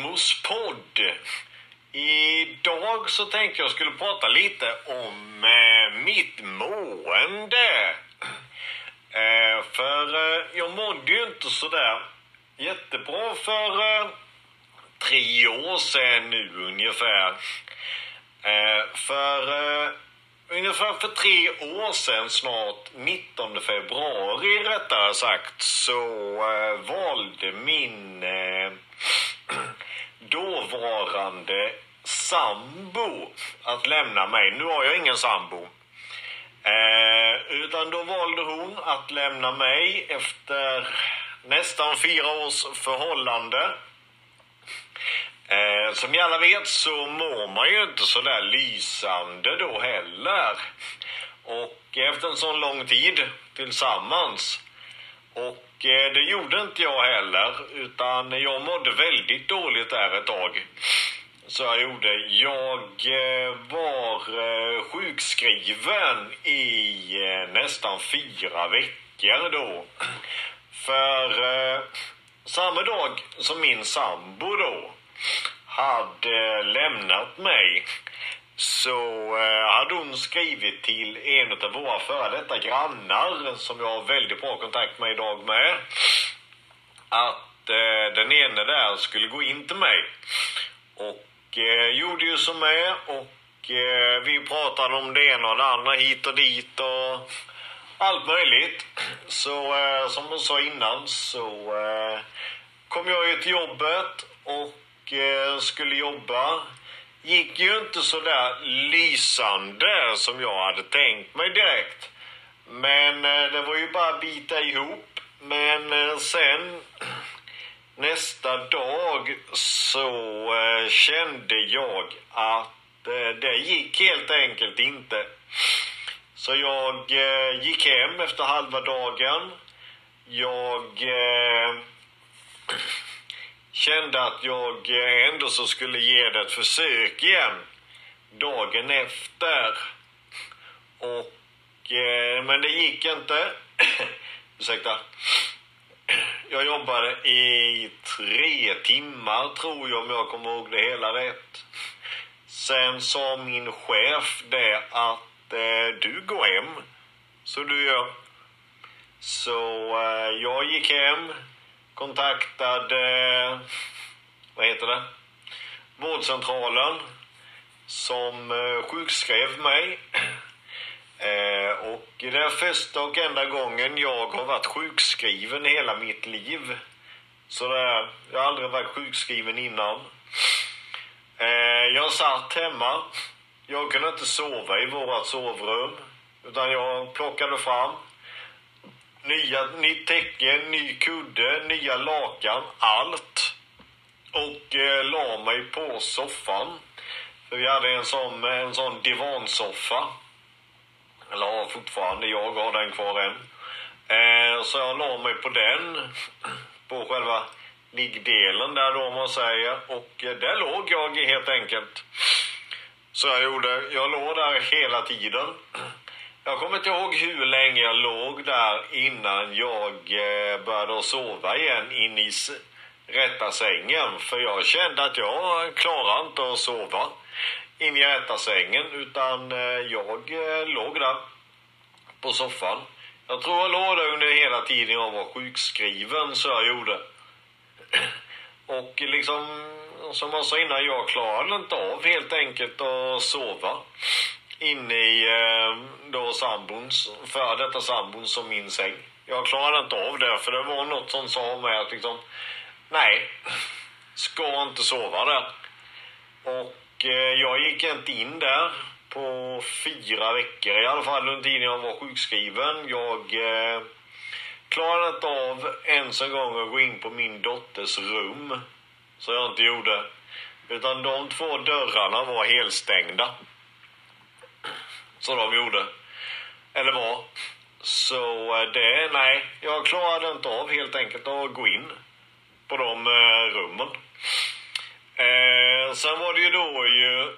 Rasmus podd. Idag så tänkte jag skulle prata lite om eh, mitt mående. Eh, för eh, jag mådde ju inte sådär jättebra för eh, tre år sedan nu ungefär. Eh, för eh, ungefär för tre år sedan, snart 19 februari rättare sagt, så valde min eh, dåvarande sambo att lämna mig. Nu har jag ingen sambo. Eh, utan då valde hon att lämna mig efter nästan fyra års förhållande. Eh, som ni alla vet så mår man ju inte så där lysande då heller. Och efter en sån lång tid tillsammans. Och och eh, det gjorde inte jag heller, utan jag mådde väldigt dåligt där ett tag. Så jag gjorde. Jag eh, var eh, sjukskriven i nästan fyra veckor då. För samma dag som min sambo då hade lämnat mig så eh, hade hon skrivit till en av våra före detta grannar som jag har väldigt bra kontakt med idag med. Att eh, den ene där skulle gå in till mig. Och eh, gjorde ju som med och eh, vi pratade om det ena och det andra hit och dit och allt möjligt. Så eh, som hon sa innan så eh, kom jag ju till jobbet och eh, skulle jobba. Gick ju inte så där lysande som jag hade tänkt mig direkt. Men eh, det var ju bara att bita ihop. Men eh, sen nästa dag så eh, kände jag att det gick helt enkelt inte. Så jag gick hem efter halva dagen. Jag kände att jag eh, ändå så skulle ge det ett försök igen dagen efter. Och, eh, men det gick inte. Ursäkta. Jag jobbade i tre timmar tror jag om jag kommer ihåg det hela rätt. Sen sa min chef det att eh, du går hem. Så du gör. Så eh, jag gick hem, kontaktade, vad heter det, vårdcentralen som eh, sjukskrev mig. Eh, och det är första och enda gången jag har varit sjukskriven i hela mitt liv. Så det är, jag har aldrig varit sjukskriven innan. Eh, jag satt hemma. Jag kunde inte sova i vårt sovrum. Utan jag plockade fram nya, nytt täcke, ny kudde, nya lakan, allt. Och eh, la mig på soffan. För vi hade en sån, en sån divansoffa. Eller har fortfarande, jag har den kvar än. Eh, så jag la mig på den. På själva liggdelen där då om man säger. Och eh, där låg jag helt enkelt. Så jag gjorde, jag låg där hela tiden. Jag kommer inte ihåg hur länge jag låg där innan jag eh, började sova igen in i rätta sängen. För jag kände att jag klarade inte att sova in i rätta sängen utan eh, jag eh, låg där på soffan. Jag tror jag låg där under hela tiden jag var sjukskriven så jag gjorde. Och liksom, som jag sa innan, jag klarade inte av helt enkelt att sova inne i eh, då sambons, för detta sambon som min säng. Jag klarade inte av det för det var något som sa mig att liksom, nej, ska inte sova där. Och eh, jag gick inte in där på fyra veckor i alla fall under tiden jag var sjukskriven. Jag eh, klarade inte av ens en gång att gå in på min dotters rum. Så jag inte gjorde. Utan de två dörrarna var helstängda som de gjorde. Eller var. Så eh, det, nej, jag klarade inte av helt enkelt att gå in på de eh, rummen. Eh, sen var det ju då ju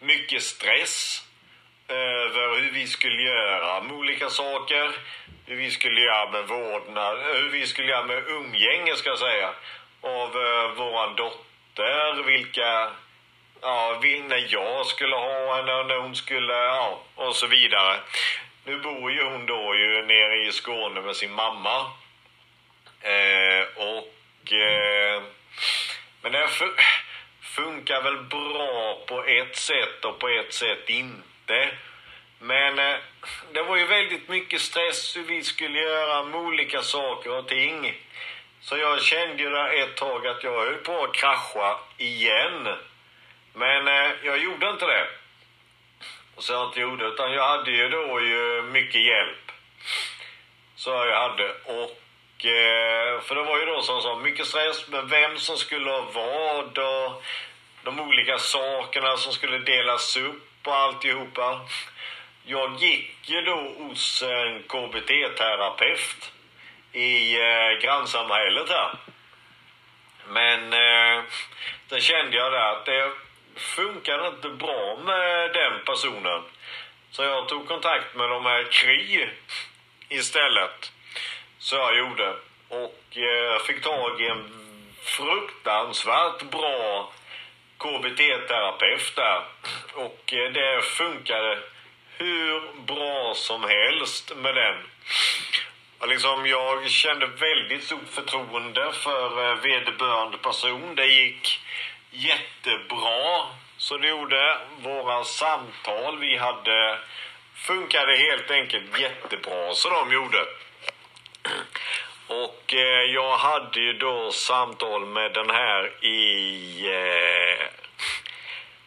mycket stress över hur vi skulle göra med olika saker. Hur vi skulle göra med vårdnad, eh, hur vi skulle göra med umgänge ska jag säga. Av eh, våran dotter, vilka ja, när jag skulle ha henne, när hon skulle, ja, och så vidare. Nu bor ju hon då ju nere i Skåne med sin mamma. Eh, och... Eh, men det funkar väl bra på ett sätt och på ett sätt inte. Men eh, det var ju väldigt mycket stress hur vi skulle göra med olika saker och ting. Så jag kände ju där ett tag att jag höll på att krascha igen. Men eh, jag gjorde inte det. Så jag inte gjorde, utan jag hade ju då ju mycket hjälp. Så jag hade. Och, eh, för det var ju då som sa, mycket stress med vem som skulle ha vad och de olika sakerna som skulle delas upp och alltihopa. Jag gick ju då hos en KBT-terapeut i eh, grannsamhället här. Men eh, sen kände jag där att det funkade inte bra med den personen. Så jag tog kontakt med de här KRI istället. Så jag gjorde. Och eh, fick tag i en fruktansvärt bra KBT-terapeut där. Och eh, det funkade hur bra som helst med den. Och liksom, jag kände väldigt stort förtroende för eh, vederbörande person. Det gick jättebra. Så det gjorde. Våra samtal vi hade funkade helt enkelt jättebra, så de gjorde. Och eh, jag hade ju då samtal med den här i... Eh,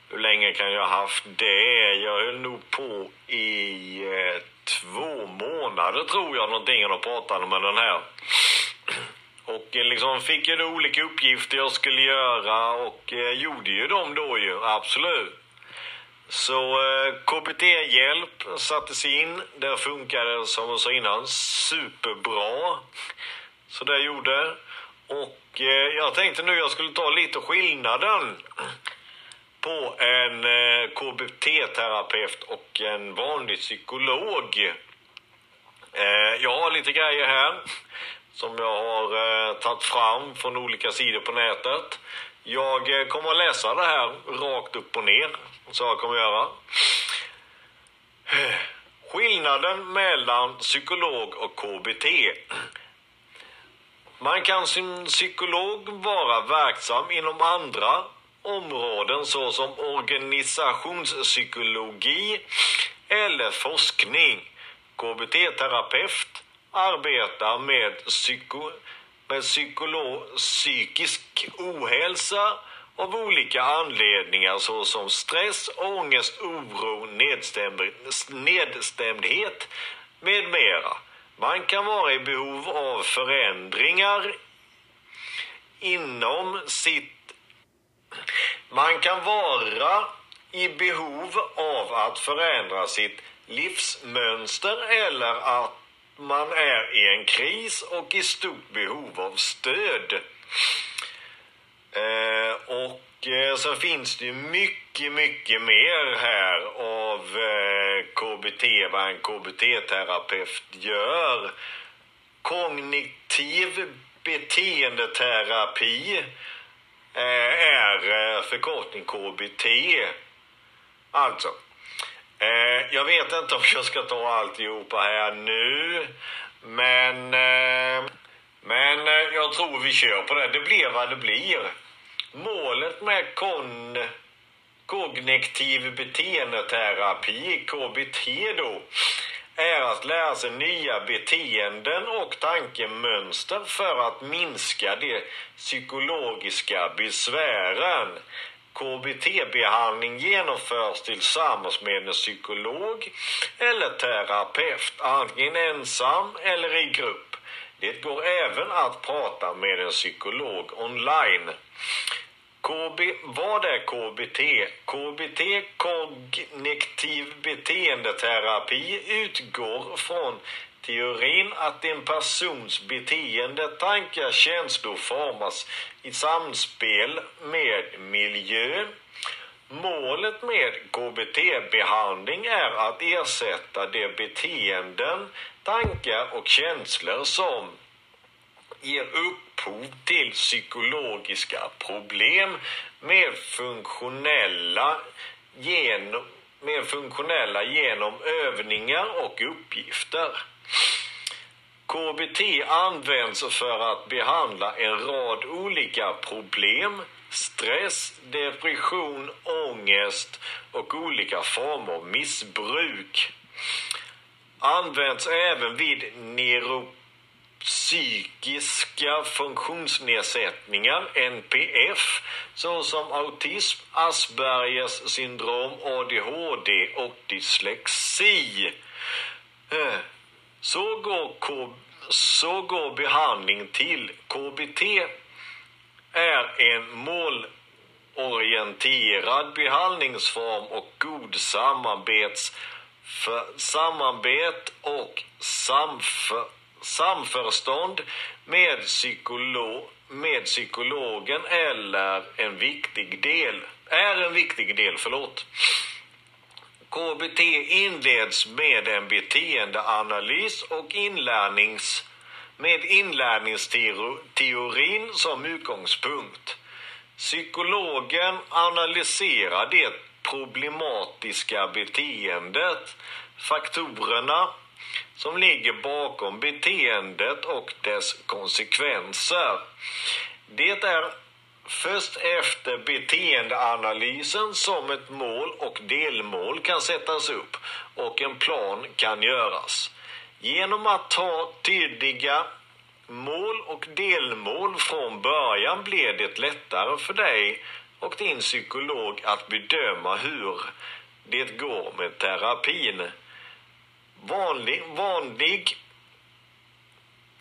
hur länge kan jag ha haft det? Jag höll nog på i eh, två månader tror jag någonting och pratade med den här. Och eh, liksom fick ju då olika uppgifter jag skulle göra och eh, gjorde ju dem då ju, absolut. Så eh, KBT-hjälp sattes in. Det funkade som jag sa innan superbra. Så det gjorde. Och eh, jag tänkte nu jag skulle ta lite skillnaden på en eh, KBT-terapeut och en vanlig psykolog. Eh, jag har lite grejer här som jag har eh, tagit fram från olika sidor på nätet. Jag eh, kommer att läsa det här rakt upp och ner, så jag kommer att göra. Skillnaden mellan psykolog och KBT. Man kan som psykolog vara verksam inom andra områden såsom organisationspsykologi eller forskning. KBT-terapeut arbetar med, psyko, med psykolo, psykisk ohälsa av olika anledningar såsom stress, ångest, oro, nedstämd, nedstämdhet med mera. Man kan vara i behov av förändringar inom sitt... Man kan vara i behov av att förändra sitt livsmönster eller att man är i en kris och i stort behov av stöd. Eh, och eh, så finns det ju mycket, mycket mer här av eh, KBT, vad en KBT-terapeut gör. Kognitiv beteendeterapi eh, är eh, förkortning KBT. Alltså, Eh, jag vet inte om jag ska ta alltihopa här nu. Men, eh, men eh, jag tror vi kör på det. Det blir vad det blir. Målet med kon, kognitiv beteendeterapi, KBT då, är att lära sig nya beteenden och tankemönster för att minska de psykologiska besvären. KBT-behandling genomförs tillsammans med en psykolog eller terapeut, antingen ensam eller i grupp. Det går även att prata med en psykolog online. KB, vad är KBT? KBT, kognitiv beteendeterapi, utgår från teorin att en persons beteende, tankar, känslor formas i samspel med miljö. Målet med KBT-behandling är att ersätta de beteenden, tankar och känslor som ger upphov till psykologiska problem med funktionella genom, med funktionella genom övningar och uppgifter. KBT används för att behandla en rad olika problem, stress, depression, ångest och olika former av missbruk. Används även vid neuropsykiska funktionsnedsättningar, NPF, såsom autism, Aspergers syndrom, ADHD och dyslexi. Eh, så går, K, så går behandling till. KBT är en målorienterad behandlingsform och god samarbets för samarbete och samför, samförstånd med, psykolog, med psykologen eller en viktig del, är en viktig del, förlåt. KBT inleds med en beteendeanalys och inlärnings, med inlärningsteorin som utgångspunkt. Psykologen analyserar det problematiska beteendet, faktorerna som ligger bakom beteendet och dess konsekvenser. Det är först efter beteendeanalysen som ett mål och delmål kan sättas upp och en plan kan göras. Genom att ta tydliga mål och delmål från början blir det lättare för dig och din psykolog att bedöma hur det går med terapin. Vanlig, vanlig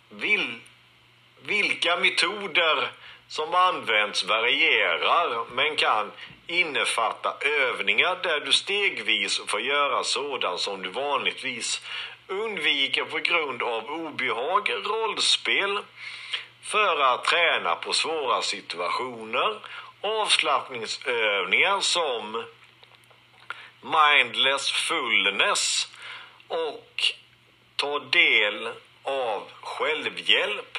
vil, vilka metoder som används varierar men kan innefatta övningar där du stegvis får göra sådant som du vanligtvis undviker på grund av obehag, rollspel, för att träna på svåra situationer, avslappningsövningar som mindless fullness och ta del av självhjälp.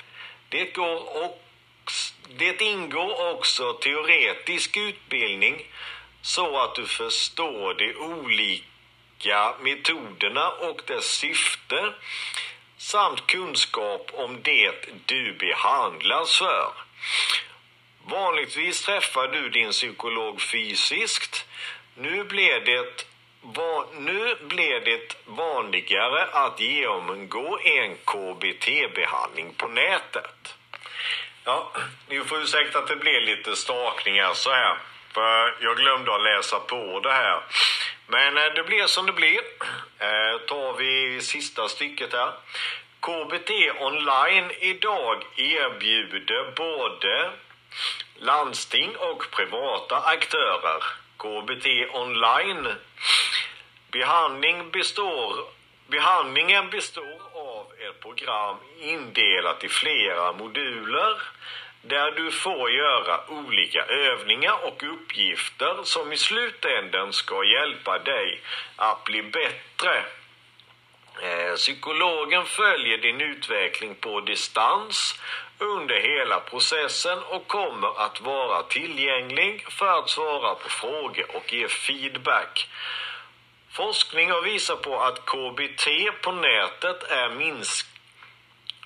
Det går och det ingår också teoretisk utbildning så att du förstår de olika metoderna och dess syfte samt kunskap om det du behandlas för. Vanligtvis träffar du din psykolog fysiskt. Nu blir det nu blir det vanligare att genomgå en KBT-behandling på nätet. Ja, ni får ursäkta att det blir lite stakningar så här. För jag glömde att läsa på det här. Men eh, det blir som det blir. Eh, tar vi sista stycket här. KBT online idag erbjuder både landsting och privata aktörer. KBT online. Behandling består, behandlingen består ett program indelat i flera moduler där du får göra olika övningar och uppgifter som i slutändan ska hjälpa dig att bli bättre. Eh, psykologen följer din utveckling på distans under hela processen och kommer att vara tillgänglig för att svara på frågor och ge feedback. Forskning har visat på att KBT på nätet är minst,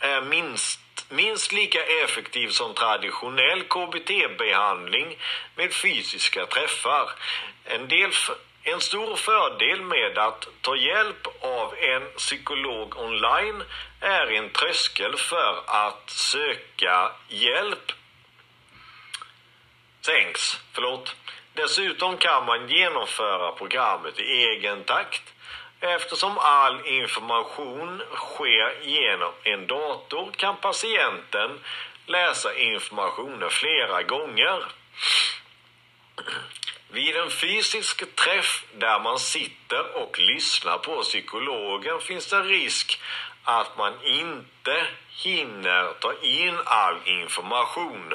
är minst minst lika effektiv som traditionell KBT-behandling med fysiska träffar. En, del, en stor fördel med att ta hjälp av en psykolog online är en tröskel för att söka hjälp sänks. Förlåt. Dessutom kan man genomföra programmet i egen takt Eftersom all information sker genom en dator kan patienten läsa informationen flera gånger. Vid en fysisk träff där man sitter och lyssnar på psykologen finns det risk att man inte hinner ta in all information.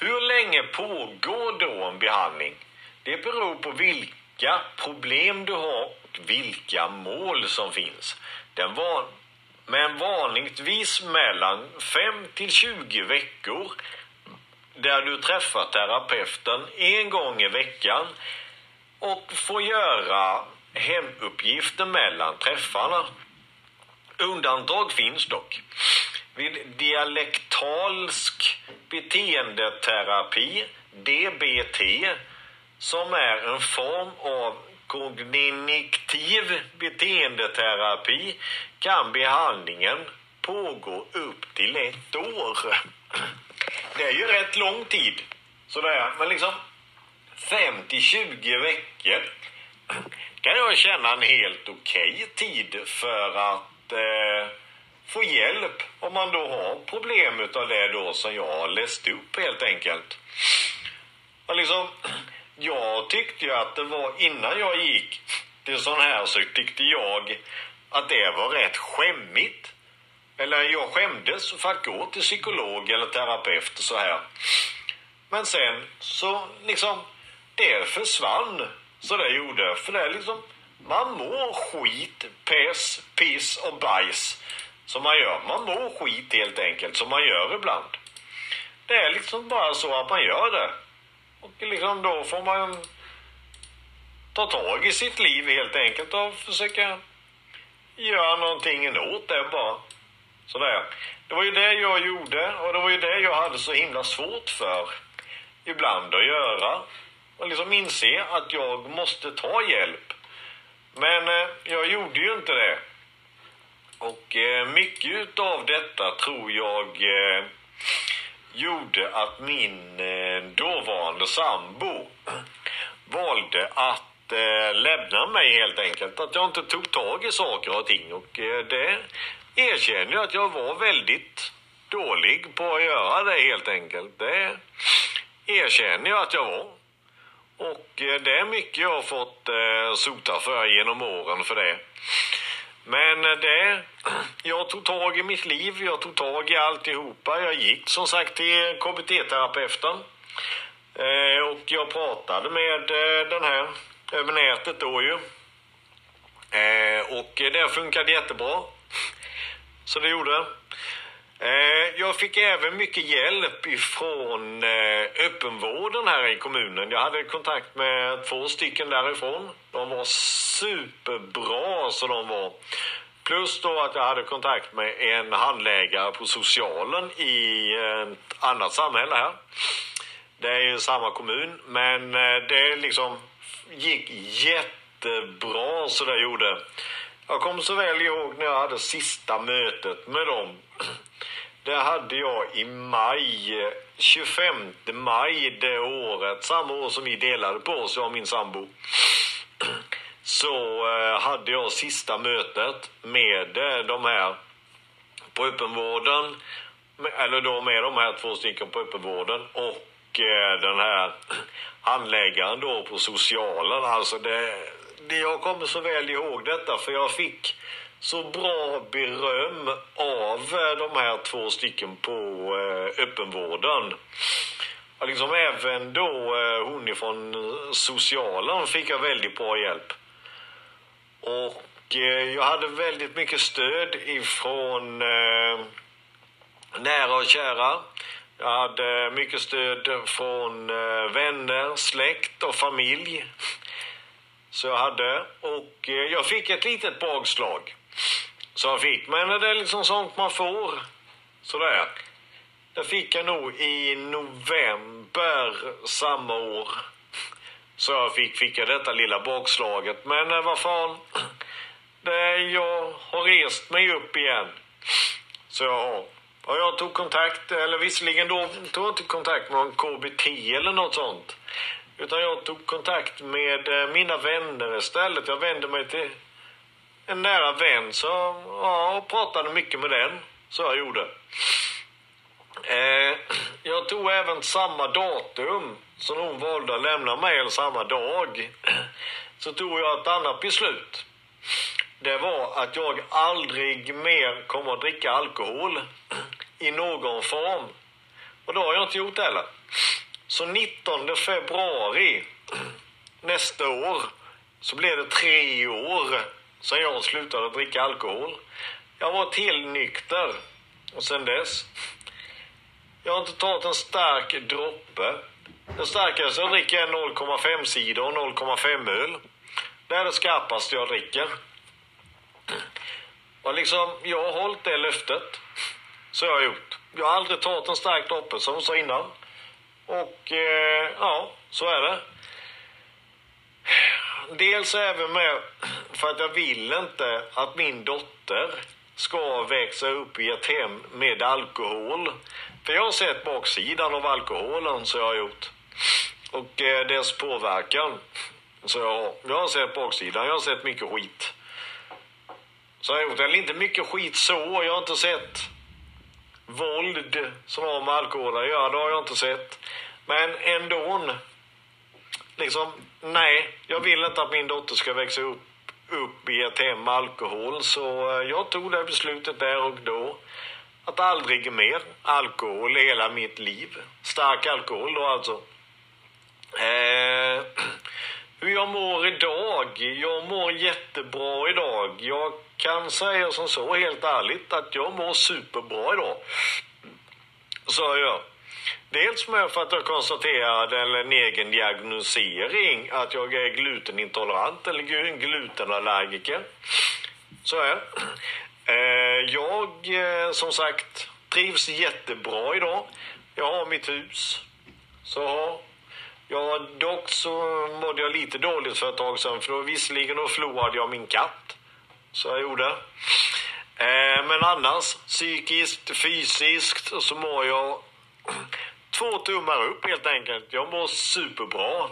Hur länge pågår då en behandling? Det beror på vilka problem du har och vilka mål som finns. Den, van, Men vanligtvis mellan 5 till 20 veckor där du träffar terapeuten en gång i veckan och får göra hemuppgifter mellan träffarna. Undantag finns dock. Vid dialektalsk beteendeterapi, DBT, som är en form av kognitiv beteendeterapi kan behandlingen pågå upp till ett år. Det är ju rätt lång tid. Sådär, men liksom 5 till 20 veckor kan jag känna en helt okej okay tid för att eh, få hjälp om man då har problem utav det då som jag har läst upp helt enkelt. Och liksom, jag tyckte ju att det var innan jag gick till sån här så tyckte jag att det var rätt skämmigt. Eller jag skämdes för att gå till psykolog eller terapeut och så här. Men sen så liksom, det försvann så det gjorde. För det är liksom, man mår skit, pess, piss och bajs som man gör. Man mår skit helt enkelt som man gör ibland. Det är liksom bara så att man gör det. Och liksom då får man ta tag i sitt liv helt enkelt och försöka göra någonting åt det bara. Sådär. Det var ju det jag gjorde och det var ju det jag hade så himla svårt för ibland att göra. Och liksom inse att jag måste ta hjälp. Men eh, jag gjorde ju inte det. Och eh, mycket av detta tror jag eh, gjorde att min eh, dåvarande sambo valde att eh, lämna mig helt enkelt. Att jag inte tog tag i saker och ting och eh, det erkänner jag att jag var väldigt dålig på att göra det helt enkelt. Det erkänner jag att jag var. Och eh, det är mycket jag har fått sota för genom åren för det. Men eh, det, jag tog tag i mitt liv, jag tog tag i alltihopa. Jag gick som sagt till KBT-terapeuten. Eh, och jag pratade med eh, den här över nätet då ju. Och det funkade jättebra. Så det gjorde det. Eh, jag fick även mycket hjälp ifrån eh, öppenvården här i kommunen. Jag hade kontakt med två stycken därifrån. De var superbra så de var. Plus då att jag hade kontakt med en handläggare på socialen i ett annat samhälle här. Det är ju samma kommun, men eh, det liksom gick jättebra så det gjorde. Jag kommer så väl ihåg när jag hade sista mötet med dem. Det hade jag i maj, 25 maj det året, samma år som vi delade på oss, jag och min sambo så eh, hade jag sista mötet med eh, de här på öppenvården, eller då med de här två stycken på öppenvården och eh, den här handläggaren då på socialen. Alltså det, jag kommer så väl ihåg detta för jag fick så bra beröm av eh, de här två stycken på eh, öppenvården. liksom även då eh, hon ifrån socialen fick jag väldigt bra hjälp. Och jag hade väldigt mycket stöd ifrån nära och kära. Jag hade mycket stöd från vänner, släkt och familj. Så jag hade. Och eh, jag fick ett litet bakslag. Så jag fick. Men det är liksom sånt man får. Sådär. Det fick jag nog i november samma år. Så jag fick, fick jag detta lilla bakslaget. Men eh, vad fan. Det, jag har rest mig upp igen. Så jag har. Och jag tog kontakt, eller visserligen då tog jag inte kontakt med någon KBT eller något sånt. Utan jag tog kontakt med eh, mina vänner istället. Jag vände mig till en nära vän så ja, och pratade mycket med den. Så jag gjorde. Eh, jag tog även samma datum som hon valde att lämna mig eller samma dag. Så tog jag ett annat beslut. Det var att jag aldrig mer kommer att dricka alkohol i någon form. Och det har jag inte gjort heller. Så 19 februari nästa år så blev det tre år sedan jag slutade dricka alkohol. Jag har varit nykter och sen dess. Jag har inte tagit en stark droppe. Den starkaste jag dricker är 0,5 cider och 0,5 öl. Det är det skarpaste jag dricker. Och liksom, jag har hållit det löftet. Så jag har gjort. Jag har aldrig tagit en stark droppe som jag sa innan. Och eh, ja, så är det. Dels även med för att jag vill inte att min dotter ska växa upp i ett hem med alkohol. För jag har sett baksidan av alkoholen så jag har gjort. Och eh, dess påverkan. Så jag, jag har sett baksidan, jag har sett mycket skit. Så jag har gjort, eller inte mycket skit så, jag har inte sett våld som har med alkohol att göra, det har jag inte sett. Men ändå, liksom, nej, jag vill inte att min dotter ska växa upp, upp i ett hem med alkohol. Så eh, jag tog det beslutet där och då. Att aldrig mer alkohol i hela mitt liv. Stark alkohol då alltså. Eh, hur jag mår idag? Jag mår jättebra idag. Jag kan säga som så helt ärligt att jag mår superbra idag. Så jag. Dels med för att jag konstaterade eller en egen diagnosering att jag är glutenintolerant eller glutenallergiker. Så är jag. Eh, jag eh, som sagt trivs jättebra idag. Jag har mitt hus. Så Ja, dock så mådde jag lite dåligt för ett tag sedan för då visserligen då förlorade jag min katt. Så jag gjorde. Eh, men annars, psykiskt, fysiskt så mår jag två tummar upp helt enkelt. Jag mår superbra.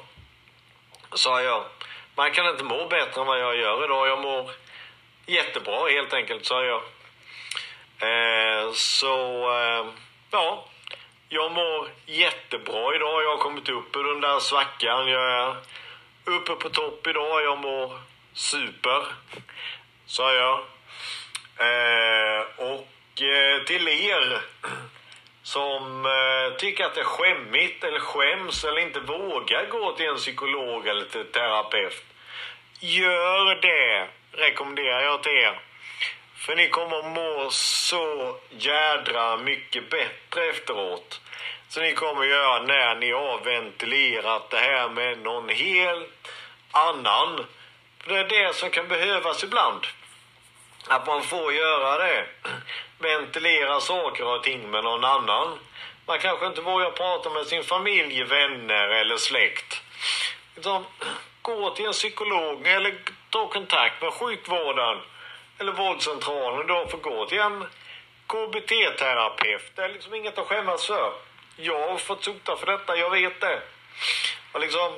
Sa jag. Man kan inte må bättre än vad jag gör idag. Jag mår jättebra helt enkelt, sa jag. Eh, så, eh, ja. Jag mår jättebra idag. Jag har kommit upp ur den där svackan. Jag är uppe på topp idag. Jag mår super, sa jag. Eh, och eh, till er som eh, tycker att det är skämmigt eller skäms eller inte vågar gå till en psykolog eller till terapeut. Gör det, rekommenderar jag till er. För ni kommer må så jädra mycket bättre efteråt. Så ni kommer göra när ni har ventilerat det här med någon helt annan. För det är det som kan behövas ibland. Att man får göra det. Ventilera saker och ting med någon annan. Man kanske inte vågar prata med sin familj, vänner eller släkt. Utan gå till en psykolog eller ta kontakt med sjukvården eller vårdcentralen. Då får gå till en KBT-terapeut. Det är liksom inget att skämmas för. Jag har fått sota för detta, jag vet det. Och liksom,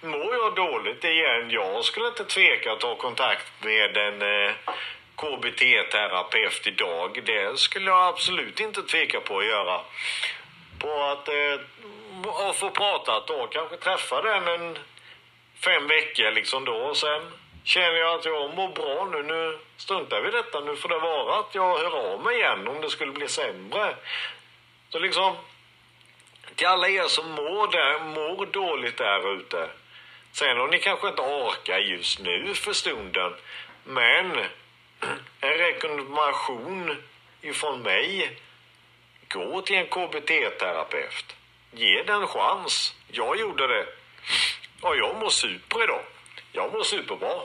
mår jag dåligt igen, jag skulle inte tveka att ta kontakt med en eh, KBT-terapeut idag. Det skulle jag absolut inte tveka på att göra. På att eh, få prata då, kanske träffa den en fem veckor liksom då och sen känner jag att jag mår bra nu. Nu struntar vi i detta. Nu får det vara att jag hör av mig igen om det skulle bli sämre. Så liksom, till alla er som mår, där, mår dåligt där ute. Sen om ni kanske inte orkar just nu för stunden. Men en rekommendation ifrån mig. Gå till en KBT-terapeut. Ge den en chans. Jag gjorde det. Och jag mår super idag. Jag mår superbra.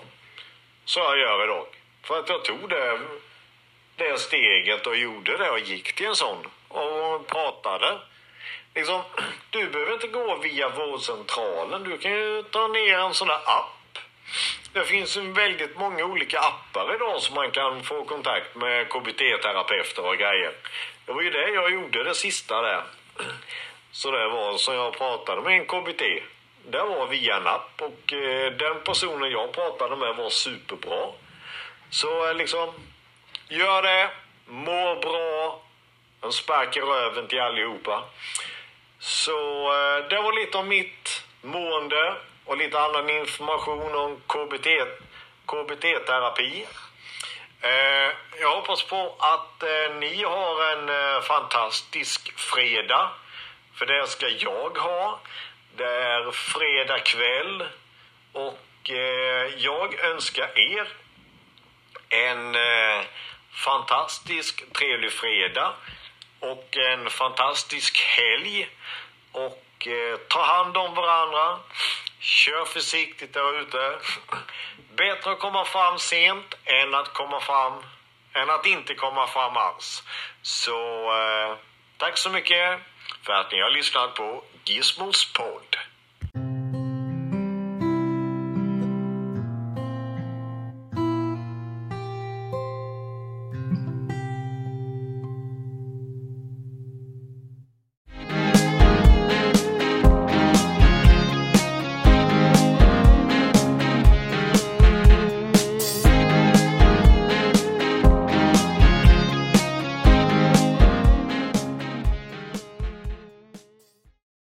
Så jag gör idag. För att jag tog det, det steget och gjorde det och gick till en sån och pratade. Liksom, du behöver inte gå via vårdcentralen. Du kan ju ta ner en sån där app. Det finns väldigt många olika appar idag som man kan få kontakt med KBT-terapeuter och grejer. Det var ju det jag gjorde det sista där. Så det var som jag pratade med en KBT. Det var via en app och eh, den personen jag pratade med var superbra. Så eh, liksom, gör det, må bra, en spark i röven till allihopa. Så eh, det var lite om mitt mående och lite annan information om KBT, KBT-terapi. Jag hoppas på att ni har en fantastisk fredag. För det ska jag ha. Det är fredag kväll och eh, jag önskar er en eh, fantastisk trevlig fredag och en fantastisk helg. Och eh, ta hand om varandra. Kör försiktigt där ute. Bättre att komma fram sent än att komma fram än att inte komma fram alls. Så eh, tack så mycket för att ni har lyssnat på Gizmos podd.